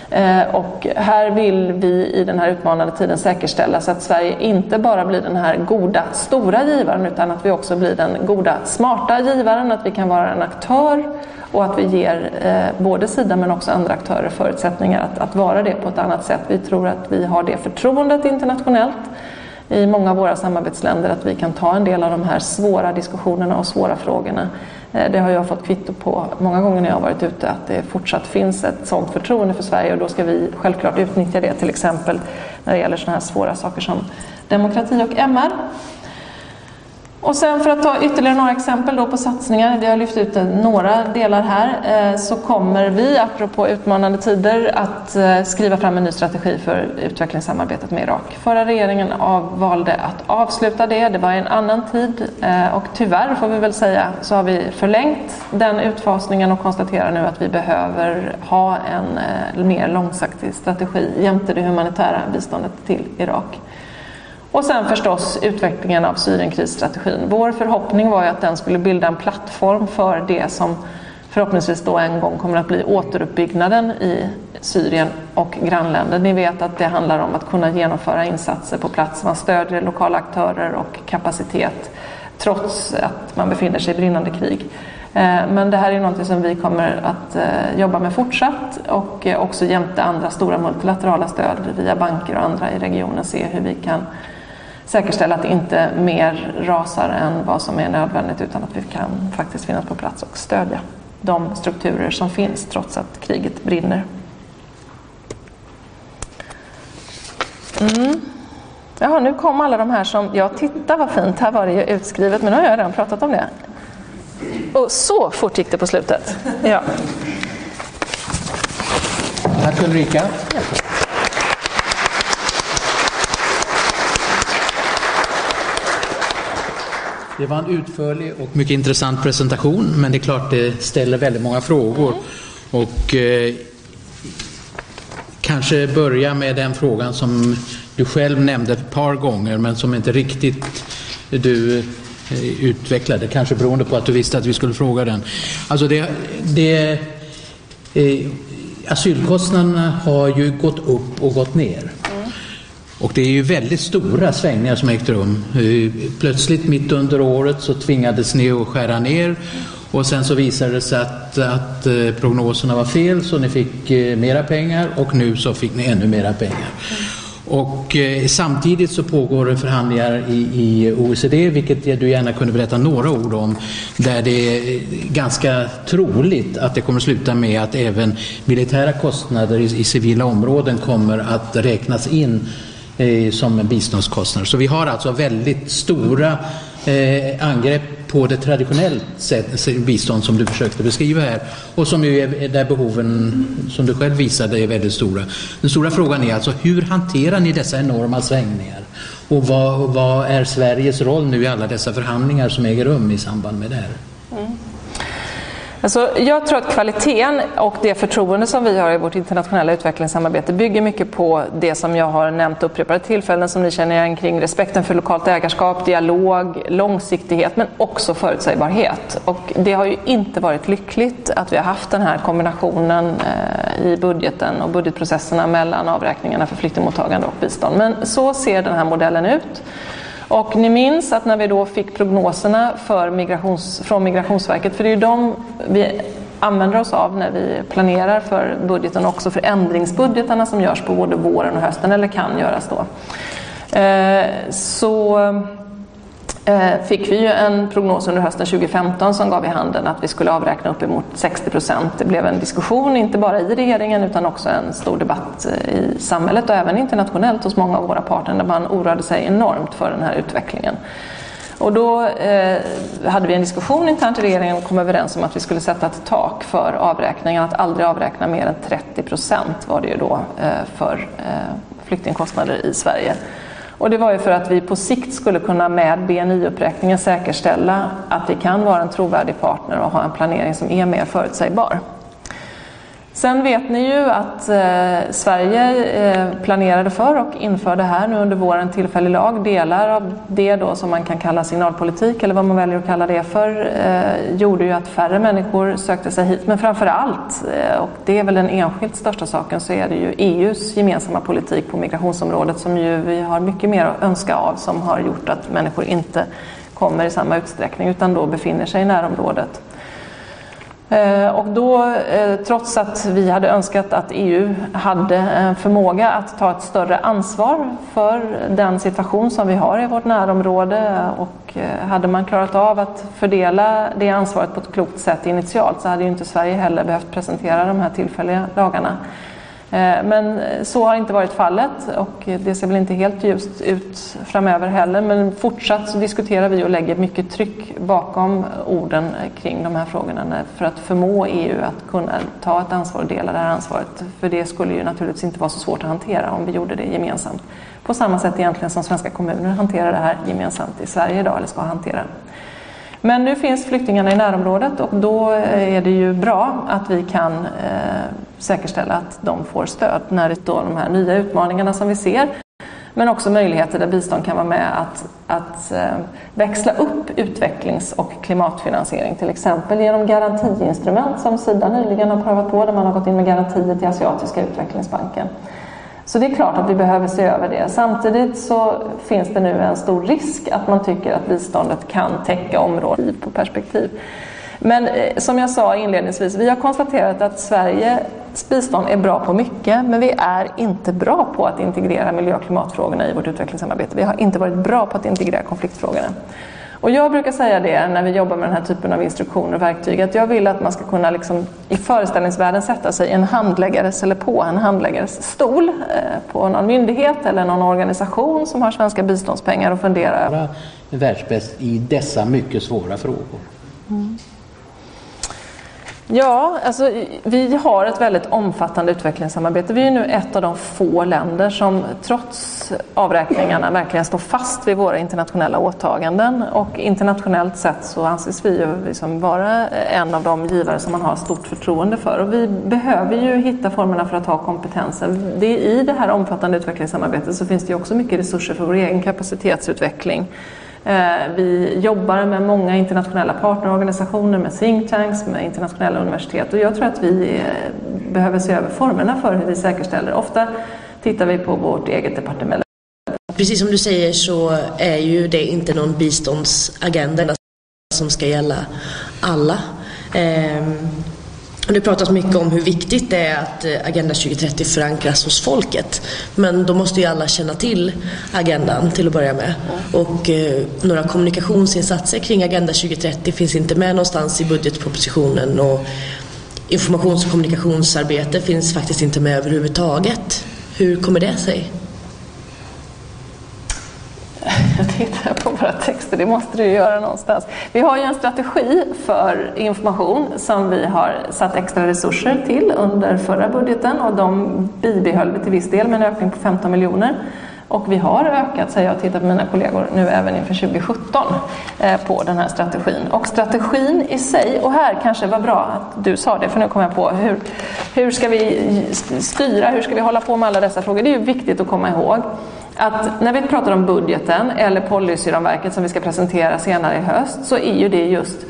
Eh, och här vill vi i den här utmanande tiden säkerställa så att Sverige inte bara blir den här goda, stora givaren utan att vi också blir den goda, smarta givaren, att vi kan vara en aktör och att vi ger eh, både Sida men också andra aktörer förutsättningar att, att vara det på ett annat sätt. Vi tror att vi har det förtroendet internationellt i många av våra samarbetsländer att vi kan ta en del av de här svåra diskussionerna och svåra frågorna. Eh, det har jag fått kvitto på många gånger när jag har varit ute att det fortsatt finns ett sådant förtroende för Sverige och då ska vi självklart utnyttja det till exempel när det gäller sådana här svåra saker som demokrati och MR. Och sen för att ta ytterligare några exempel då på satsningar, vi har lyft ut några delar här, eh, så kommer vi, apropå utmanande tider, att eh, skriva fram en ny strategi för utvecklingssamarbetet med Irak. Förra regeringen valde att avsluta det, det var en annan tid eh, och tyvärr får vi väl säga så har vi förlängt den utfasningen och konstaterar nu att vi behöver ha en mer långsiktig strategi jämte det humanitära biståndet till Irak. Och sen förstås utvecklingen av Syrienkrisstrategin. Vår förhoppning var ju att den skulle bilda en plattform för det som förhoppningsvis då en gång kommer att bli återuppbyggnaden i Syrien och grannländer. Ni vet att det handlar om att kunna genomföra insatser på plats. Man stödjer lokala aktörer och kapacitet trots att man befinner sig i brinnande krig. Eh, men det här är något som vi kommer att eh, jobba med fortsatt och eh, också jämte andra stora multilaterala stöd via banker och andra i regionen se hur vi kan säkerställa att det inte mer rasar än vad som är nödvändigt utan att vi kan faktiskt finnas på plats och stödja de strukturer som finns trots att kriget brinner. Mm. Jaha, nu kom alla de här som, ja titta vad fint, här var det ju utskrivet men nu har jag redan pratat om det. Och så fort gick det på slutet. Ja. Tack Ulrika. Ja. Det var en utförlig och mycket intressant presentation, men det är klart det ställer väldigt många frågor. Och eh, kanske börja med den frågan som du själv nämnde ett par gånger, men som inte riktigt du eh, utvecklade, kanske beroende på att du visste att vi skulle fråga den. Alltså det, det eh, asylkostnaderna har ju gått upp och gått ner. Och det är ju väldigt stora svängningar som ägt rum. Eh, plötsligt mitt under året så tvingades ni att skära ner Och sen så visade det sig att, att eh, prognoserna var fel så ni fick eh, mera pengar och nu så fick ni ännu mera pengar. Och eh, samtidigt så pågår det förhandlingar i, i, OECD, vilket du gärna kunde berätta några ord om, där det är ganska troligt att det kommer sluta med att även militära kostnader i, i civila områden kommer att räknas in eh, som biståndskostnader. Så vi har alltså väldigt stora eh, angrepp på det traditionellt bistånd som du försökte beskriva här och som ju är där behoven, som du själv visade, är väldigt stora. Den stora frågan är alltså hur hanterar ni dessa enorma svängningar? Och vad, vad är Sveriges roll nu i alla dessa förhandlingar som äger rum i samband med det här? Mm. Alltså, jag tror att kvaliteten och det förtroende som vi har i vårt internationella utvecklingssamarbete bygger mycket på det som jag har nämnt upprepade tillfällen som ni känner igen kring respekten för lokalt ägarskap, dialog, långsiktighet men också förutsägbarhet. Och det har ju inte varit lyckligt att vi har haft den här kombinationen eh, i budgeten och budgetprocesserna mellan avräkningarna för flyktingmottagande och bistånd. Men så ser den här modellen ut. Och ni minns att när vi då fick prognoserna för migrations, från Migrationsverket, för det är ju de vi använder oss av när vi planerar för budgeten och också för ändringsbudgetarna som görs på både våren och hösten, eller kan göras då. Eh, så Eh, fick vi ju en prognos under hösten 2015 som gav i handen att vi skulle avräkna uppemot 60 procent. Det blev en diskussion, inte bara i regeringen utan också en stor debatt eh, i samhället och även internationellt hos många av våra partner där man oroade sig enormt för den här utvecklingen. Och då eh, hade vi en diskussion internt i regeringen och kom överens om att vi skulle sätta ett tak för avräkningen, att aldrig avräkna mer än 30 procent var det ju då eh, för eh, flyktingkostnader i Sverige. Och det var ju för att vi på sikt skulle kunna med BNI-uppräkningen säkerställa att vi kan vara en trovärdig partner och ha en planering som är mer förutsägbar. Sen vet ni ju att eh, Sverige eh, planerade för och införde här nu under våren tillfällig lag. Delar av det då som man kan kalla signalpolitik eller vad man väljer att kalla det för eh, gjorde ju att färre människor sökte sig hit. Men framför allt, eh, och det är väl den enskilt största saken, så är det ju EUs gemensamma politik på migrationsområdet som ju vi har mycket mer att önska av som har gjort att människor inte kommer i samma utsträckning utan då befinner sig i närområdet. Eh, och då, eh, trots att vi hade önskat att EU hade en förmåga att ta ett större ansvar för den situation som vi har i vårt närområde och hade man klarat av att fördela det ansvaret på ett klokt sätt initialt så hade ju inte Sverige heller behövt presentera de här tillfälliga lagarna. Eh, men så har inte varit fallet och det ser väl inte helt ljust ut framöver heller. Men fortsatt så diskuterar vi och lägger mycket tryck bakom orden kring de här frågorna för att förmå EU att kunna ta ett ansvar och dela det här ansvaret. För det skulle ju naturligtvis inte vara så svårt att hantera om vi gjorde det gemensamt. På samma sätt egentligen som svenska kommuner hanterar det här gemensamt i Sverige idag, eller ska hantera. Men nu finns flyktingarna i närområdet och då eh, är det ju bra att vi kan eh, säkerställa att de får stöd när det då de här nya utmaningarna som vi ser men också möjligheter där bistånd kan vara med att, att eh, växla upp utvecklings och klimatfinansiering till exempel genom garantiinstrument som Sida nyligen har prövat på där man har gått in med garantier till Asiatiska utvecklingsbanken. Så det är klart att vi behöver se över det. Samtidigt så finns det nu en stor risk att man tycker att biståndet kan täcka områden på perspektiv. Men eh, som jag sa inledningsvis, vi har konstaterat att Sveriges bistånd är bra på mycket, men vi är inte bra på att integrera miljö och klimatfrågorna i vårt utvecklingssamarbete. Vi har inte varit bra på att integrera konfliktfrågorna. Och jag brukar säga det när vi jobbar med den här typen av instruktioner och verktyg, att jag vill att man ska kunna liksom, i föreställningsvärlden sätta sig en handläggares eller på en handläggares stol eh, på någon myndighet eller någon organisation som har svenska biståndspengar och fundera över. Världsbäst i dessa mycket svåra frågor. Mm. Ja, alltså, vi har ett väldigt omfattande utvecklingssamarbete. Vi är nu ett av de få länder som trots avräkningarna verkligen står fast vid våra internationella åtaganden. Och internationellt sett så anses vi ju liksom vara en av de givare som man har stort förtroende för. Och vi behöver ju hitta formerna för att ha kompetensen. Det, I det här omfattande utvecklingssamarbetet så finns det också mycket resurser för vår egen kapacitetsutveckling. Eh, vi jobbar med många internationella partnerorganisationer, med think tanks, med internationella universitet och jag tror att vi eh, behöver se över formerna för hur vi säkerställer. Ofta tittar vi på vårt eget departement. Precis som du säger så är ju det inte någon biståndsagenda som ska gälla alla. Ehm, det pratas mycket om hur viktigt det är att eh, Agenda 2030 förankras hos folket. Men då måste ju alla känna till agendan till att börja med. Och eh, några kommunikationsinsatser kring Agenda 2030 finns inte med någonstans i budgetpropositionen. Och informations och kommunikationsarbete finns faktiskt inte med överhuvudtaget. Hur kommer det sig? Jag tittar på våra texter, det måste du göra någonstans. Vi har ju en strategi för information som vi har satt extra resurser till under förra budgeten och de bibehöll vi till viss del med en ökning på 15 miljoner. Och vi har ökat, säger jag tittar på mina kollegor, nu även inför 2017 eh, på den här strategin. Och strategin i sig, och här kanske var bra att du sa det, för nu kommer jag på hur, hur ska vi styra, hur ska vi hålla på med alla dessa frågor? Det är ju viktigt att komma ihåg att när vi pratar om budgeten eller policyramverket som vi ska presentera senare i höst så är ju det just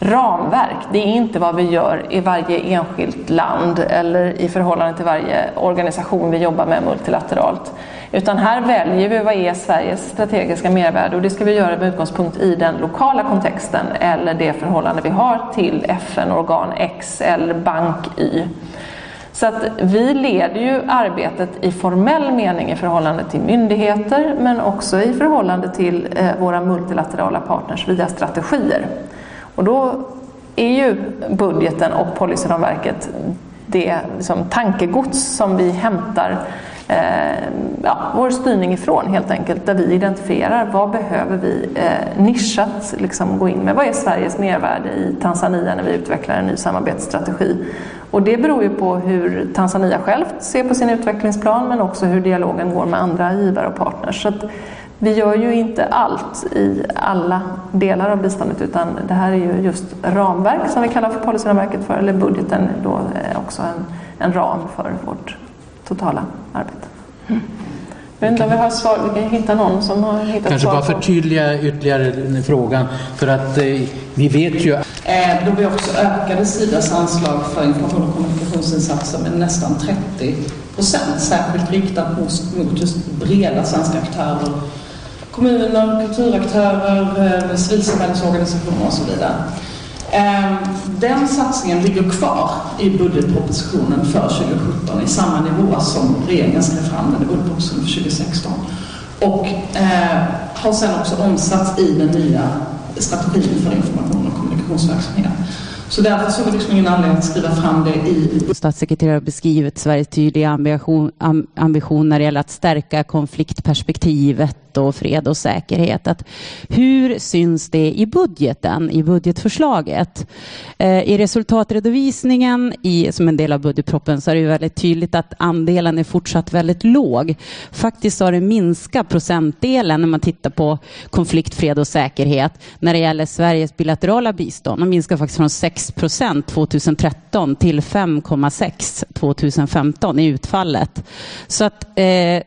ramverk. Det är inte vad vi gör i varje enskilt land eller i förhållande till varje organisation vi jobbar med multilateralt. Utan här väljer vi vad är Sveriges strategiska mervärde och det ska vi göra med utgångspunkt i den lokala kontexten eller det förhållande vi har till FN-organ X eller bank Y. Så att vi leder ju arbetet i formell mening i förhållande till myndigheter men också i förhållande till eh, våra multilaterala partners via strategier. Och då är ju budgeten och policyramverket det liksom, tankegods som vi hämtar Eh, ja, vår styrning ifrån helt enkelt. Där vi identifierar vad behöver vi eh, nischat liksom, gå in med. Vad är Sveriges mervärde i Tanzania när vi utvecklar en ny samarbetsstrategi? Och det beror ju på hur Tanzania självt ser på sin utvecklingsplan men också hur dialogen går med andra givare och partners. Så att vi gör ju inte allt i alla delar av biståndet utan det här är ju just ramverk som vi kallar för policyramverket för, eller budgeten då är också en, en ram för vårt totala arbete. Mm. Inte om vi har svar, vi kan hitta någon som har hittat Kanske svar bara förtydliga ytterligare frågan för att eh, vi vet ju Eh, då vi också ökade Sidas anslag för information och kommunikationsinsatser med nästan 30 procent, särskilt riktat mot, mot just breda svenska aktörer. Kommuner, kulturaktörer, eh, civilsamhällesorganisationer och så vidare. Ehm, den satsningen ligger kvar i budgetpropositionen för 2017 i samma nivå som regeringen skrev fram den i budgetpropositionen för 2016. Och eh, har sedan också omsatts i den nya strategin för information och kommunikationsverksamhet. Så därför såg vi liksom ingen anledning att skriva fram det i... Statssekreterare har beskrivit Sveriges tydliga ambition, ambition när det gäller att stärka konfliktperspektivet och fred och säkerhet. Att hur syns det i budgeten, i budgetförslaget? Eh, I resultatredovisningen i, som en del av budgetproppen så är det väldigt tydligt att andelen är fortsatt väldigt låg. Faktiskt har det minskat procentdelen när man tittar på konflikt, fred och säkerhet när det gäller Sveriges bilaterala bistånd. De minskar faktiskt från 6 procent 2013 till 5,6 2015 i utfallet. Så att eh,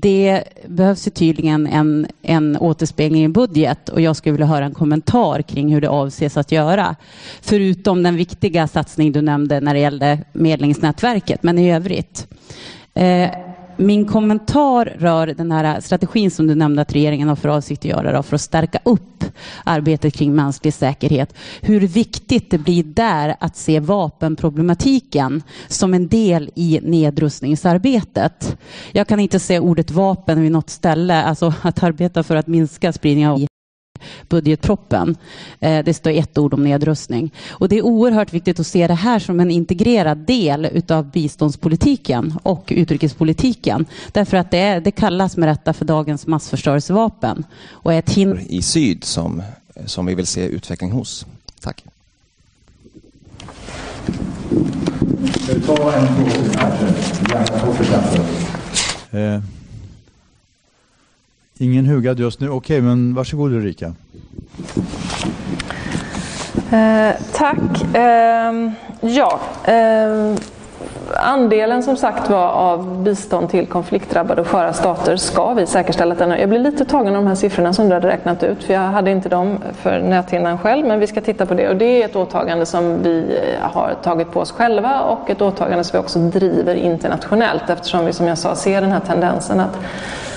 det behövs ju tydligen en, en återspegling i budget och jag skulle vilja höra en kommentar kring hur det avses att göra. Förutom den viktiga satsning du nämnde när det gällde medlingsnätverket, men i övrigt. Eh, min kommentar rör den här strategin som du nämnde att regeringen har för avsikt att göra då, för att stärka upp arbetet kring mänsklig säkerhet. Hur viktigt det blir där att se vapenproblematiken som en del i nedrustningsarbetet. Jag kan inte se ordet vapen vid något ställe, alltså att arbeta för att minska spridningen av budgetproppen. Eh, det står ett ord om nedrustning. Och det är oerhört viktigt att se det här som en integrerad del utav biståndspolitiken och utrikespolitiken. Därför att det, är, det kallas med rätta för dagens massförstörelsevapen och är ett hinder i syd som, som vi vill se utveckling hos. Tack. Ska vi ta en fråga? Ingen hugad just nu. Okej, men varsågod Ulrika. Eh, tack. Eh, ja, eh, andelen som sagt var av bistånd till konfliktdrabbade och sköra stater ska vi säkerställa att den Jag blir lite tagen av de här siffrorna som du hade räknat ut för jag hade inte dem för näthinnan själv men vi ska titta på det och det är ett åtagande som vi eh, har tagit på oss själva och ett åtagande som vi också driver internationellt eftersom vi som jag sa ser den här tendensen att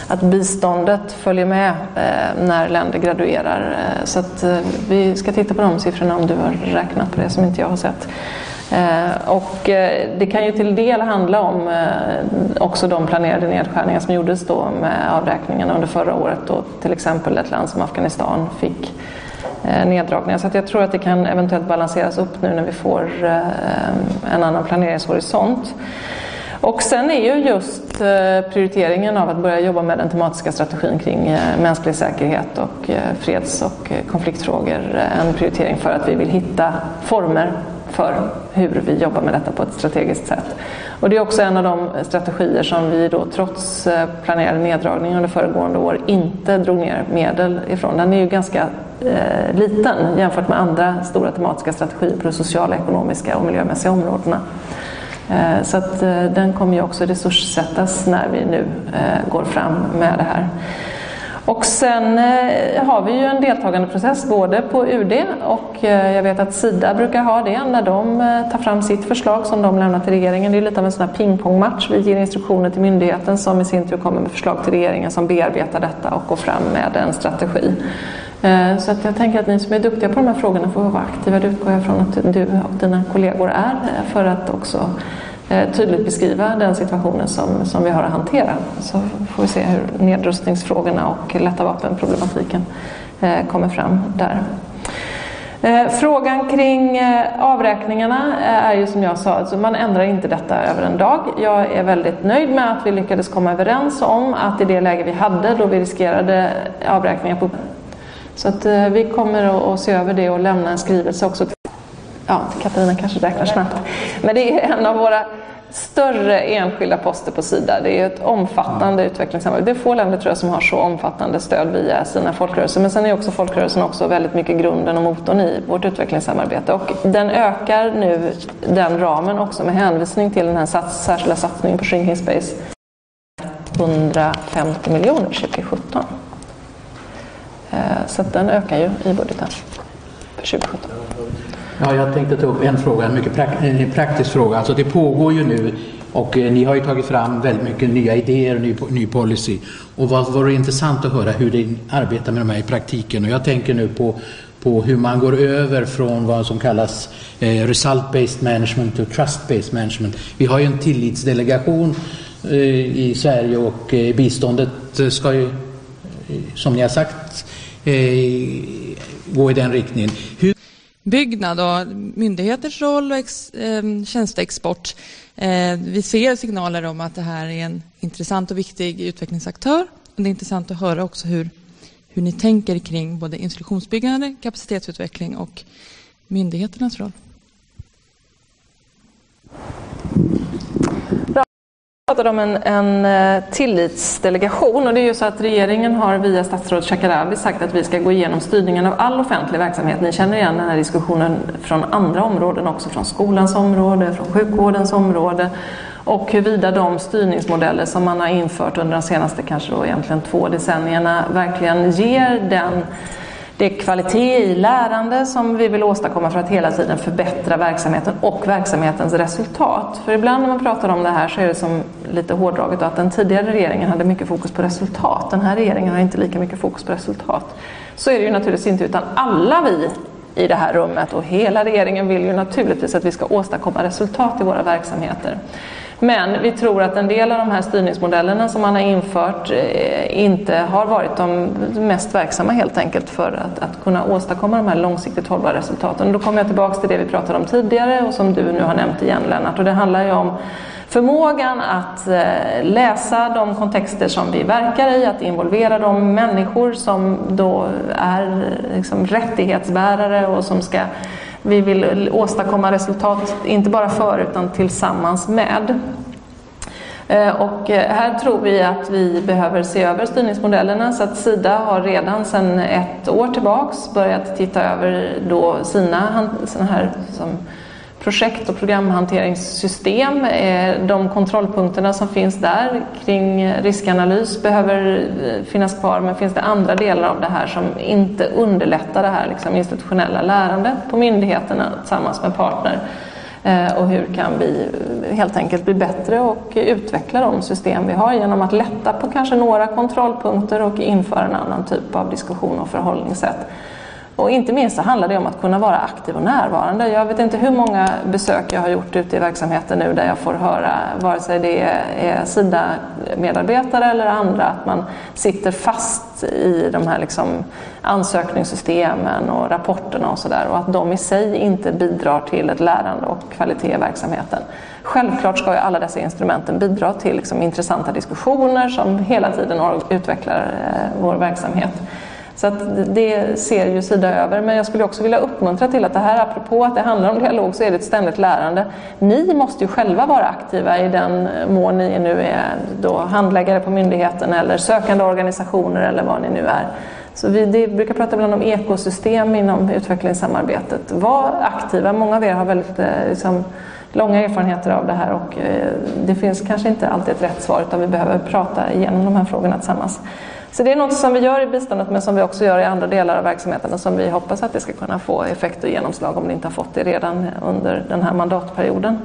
att biståndet följer med eh, när länder graduerar. Eh, så att eh, vi ska titta på de siffrorna om du har räknat på det som inte jag har sett. Och det kan ju till del handla om också de planerade nedskärningar som gjordes då med avräkningarna under förra året då till exempel ett land som Afghanistan fick neddragningar. Så jag tror att det kan eventuellt balanseras upp nu när vi får en annan planeringshorisont. Och sen är ju just eh, prioriteringen av att börja jobba med den tematiska strategin kring eh, mänsklig säkerhet och eh, freds och konfliktfrågor en prioritering för att vi vill hitta former för hur vi jobbar med detta på ett strategiskt sätt. Och det är också en av de strategier som vi då trots planerade neddragningar under föregående år inte drog ner medel ifrån. Den är ju ganska eh, liten jämfört med andra stora tematiska strategier på de sociala, ekonomiska och miljömässiga områdena. Eh, så att eh, den kommer ju också resurssättas när vi nu eh, går fram med det här. Och sen har vi ju en deltagandeprocess både på UD och jag vet att Sida brukar ha det när de tar fram sitt förslag som de lämnar till regeringen. Det är lite av en sån här pingpongmatch. Vi ger instruktioner till myndigheten som i sin tur kommer med förslag till regeringen som bearbetar detta och går fram med en strategi. Eh, så att jag tänker att ni som är duktiga på de här frågorna får vara aktiva. Det utgår jag från att du och dina kollegor är för att också eh, tydligt beskriva den situationen som, som vi har att hantera. Så får vi se hur nedrustningsfrågorna och lätta vapenproblematiken eh, kommer fram där. Frågan kring avräkningarna är ju som jag sa, alltså man ändrar inte detta över en dag. Jag är väldigt nöjd med att vi lyckades komma överens om att i det läge vi hade då vi riskerade avräkningar på så att vi kommer att se över det och lämna en skrivelse också till ja, Katarina kanske räknar snabbt. Men det är en av våra större enskilda poster på Sida. Det är ett omfattande ja. utvecklingssamarbete. Det är få länder tror jag som har så omfattande stöd via sina folkrörelser. Men sen är också folkrörelsen också väldigt mycket grunden och motorn i vårt utvecklingssamarbete. Och den ökar nu den ramen också med hänvisning till den här sats, särskilda satsningen på Shrinking Space. 150 miljoner 2017. Eh, så den ökar ju i budgeten för 2017. Ja, jag tänkte ta upp en fråga, en mycket en eh, praktisk fråga. Alltså det pågår ju nu och eh, ni har ju tagit fram väldigt mycket nya idéer och ny, ny policy. Och vad vore intressant att höra hur ni arbetar med de här i praktiken. Och jag tänker nu på, på hur man går över från vad som kallas eh, result-based management till trust-based management. Vi har ju en tillitsdelegation eh, i Sverige och eh, biståndet ska ju, eh, som ni har sagt, eh, Eh, gå i den riktningen. Hur byggnad och myndigheters roll och ex, eh, tjänsteexport. Eh, vi ser signaler om att det här är en intressant och viktig utvecklingsaktör. Och det är intressant att höra också hur, hur ni tänker kring både institutionsbyggande, kapacitetsutveckling och myndigheternas roll pratade om en, en eh, tillitsdelegation och det är ju så att regeringen har via statsrådet Shekarabi sagt att vi ska gå igenom styrningen av all offentlig verksamhet. Ni känner igen den här diskussionen från andra områden också, från skolans område, från sjukvårdens område och huruvida de styrningsmodeller som man har infört under de senaste kanske då egentligen två decennierna verkligen ger den det är kvalitet i lärande som vi vill åstadkomma för att hela tiden förbättra verksamheten och verksamhetens resultat. För ibland när man pratar om det här så är det som lite hårdraget att den tidigare regeringen hade mycket fokus på resultat. Den här regeringen har inte lika mycket fokus på resultat. Så är det ju naturligtvis inte utan alla vi i det här rummet och hela regeringen vill ju naturligtvis att vi ska åstadkomma resultat i våra verksamheter. Men vi tror att en del av de här styrningsmodellerna som man har infört eh, inte har varit de mest verksamma helt enkelt för att, att kunna åstadkomma de här långsiktigt hållbara resultaten. Då kommer jag tillbaka till det vi pratade om tidigare och som du nu har nämnt igen Lennart. Och det handlar ju om förmågan att eh, läsa de kontexter som vi verkar i, att involvera de människor som då är eh, liksom rättighetsbärare och som ska vi vill åstadkomma resultat, inte bara för utan tillsammans med. Eh, och eh, här tror vi att vi behöver se över styrningsmodellerna så att Sida har redan sedan ett år tillbaks börjat titta över då sina såna här som projekt och programhanteringssystem. Eh, de kontrollpunkterna som finns där kring riskanalys behöver eh, finnas kvar men finns det andra delar av det här som inte underlättar det här liksom institutionella lärandet på myndigheterna tillsammans med partner eh, och hur kan vi helt enkelt bli bättre och utveckla de system vi har genom att lätta på kanske några kontrollpunkter och införa en annan typ av diskussion och förhållningssätt. Och inte minst så handlar det om att kunna vara aktiv och närvarande. Jag vet inte hur många besök jag har gjort ute i verksamheten nu där jag får höra, vare sig det är Sida-medarbetare eller andra, att man sitter fast i de här liksom ansökningssystemen och rapporterna och sådär och att de i sig inte bidrar till ett lärande och kvalitet i verksamheten. Självklart ska ju alla dessa instrumenten bidra till liksom intressanta diskussioner som hela tiden utvecklar eh, vår verksamhet. Så att det ser ju Sida över. Men jag skulle också vilja uppmuntra till att det här, apropå att det handlar om dialog, så är det ett ständigt lärande. Ni måste ju själva vara aktiva i den mån ni nu är då handläggare på myndigheten eller sökande organisationer eller vad ni nu är. Så vi det brukar prata ibland om ekosystem inom utvecklingssamarbetet. Var aktiva. Många av er har väldigt eh, liksom, långa erfarenheter av det här och eh, det finns kanske inte alltid ett rätt svar utan vi behöver prata igenom de här frågorna tillsammans. Så det är något som vi gör i biståndet men som vi också gör i andra delar av verksamheten och som vi hoppas att det ska kunna få effekt och genomslag om det inte har fått det redan under den här mandatperioden.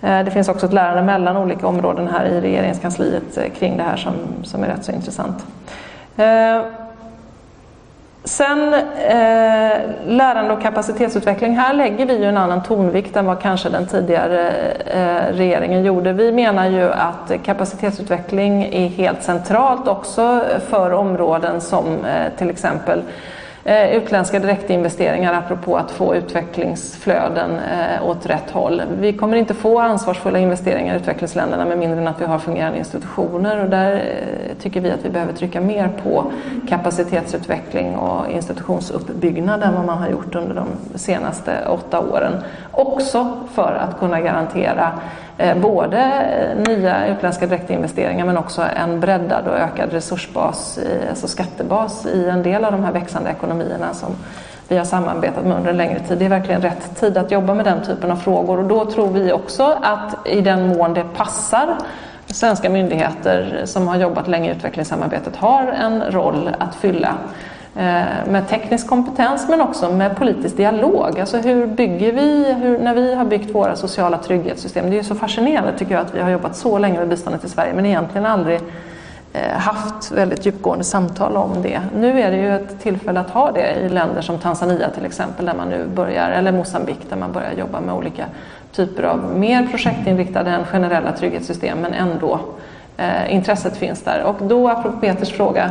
Eh, det finns också ett lärande mellan olika områden här i regeringskansliet eh, kring det här som, som är rätt så intressant. Eh, Sen eh, lärande och kapacitetsutveckling. Här lägger vi ju en annan tonvikt än vad kanske den tidigare eh, regeringen gjorde. Vi menar ju att kapacitetsutveckling är helt centralt också för områden som eh, till exempel Eh, Eh, utländska direktinvesteringar apropå att få utvecklingsflöden eh, åt rätt håll. Vi kommer inte få ansvarsfulla investeringar i utvecklingsländerna med mindre än att vi har fungerande institutioner och där eh, tycker vi att vi behöver trycka mer på kapacitetsutveckling och institutionsuppbyggnad än vad man har gjort under de senaste åtta åren. Också för att kunna garantera Eh, både nya utländska direktinvesteringar men också en breddad och ökad resursbas, alltså skattebas i en del av de här växande ekonomierna som vi har samarbetat med under en längre tid. Det är verkligen rätt tid att jobba med den typen av frågor och då tror vi också att i den mån det passar svenska myndigheter som har jobbat länge i utvecklingssamarbetet har en roll att fylla Eh, med teknisk kompetens men också med politisk dialog. Alltså hur bygger vi, hur, när vi har byggt våra sociala trygghetssystem, det är ju så fascinerande tycker jag att vi har jobbat så länge med biståndet i Sverige men egentligen aldrig eh, haft väldigt djupgående samtal om det. Nu är det ju ett tillfälle att ha det i länder som Tanzania till exempel, där man nu börjar, eller Mosambik där man börjar jobba med olika typer av mer projektinriktade än generella trygghetssystem men ändå eh, intresset finns där. Och då, apropå Peters fråga,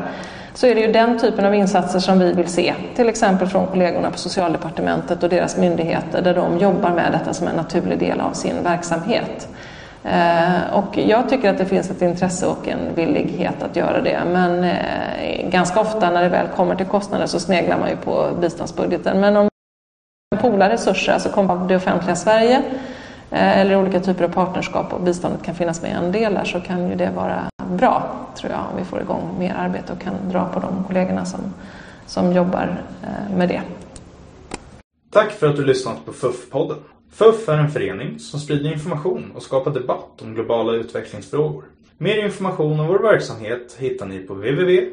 så är det ju den typen av insatser som vi vill se, till exempel från kollegorna på Socialdepartementet och deras myndigheter där de jobbar med detta som en naturlig del av sin verksamhet. Eh, och jag tycker att det finns ett intresse och en villighet att göra det. Men eh, ganska ofta när det väl kommer till kostnader så sneglar man ju på biståndsbudgeten. Men om man polar resurser, alltså kommer det offentliga Sverige Eh, eller olika typer av partnerskap och biståndet kan finnas med en del där så kan ju det vara bra, tror jag, om vi får igång mer arbete och kan dra på de kollegorna som, som jobbar eh, med det. Tack för att du lyssnat på FUF-podden. FUF är en förening som sprider information och skapar debatt om globala utvecklingsfrågor. Mer information om vår verksamhet hittar ni på www.fuf.se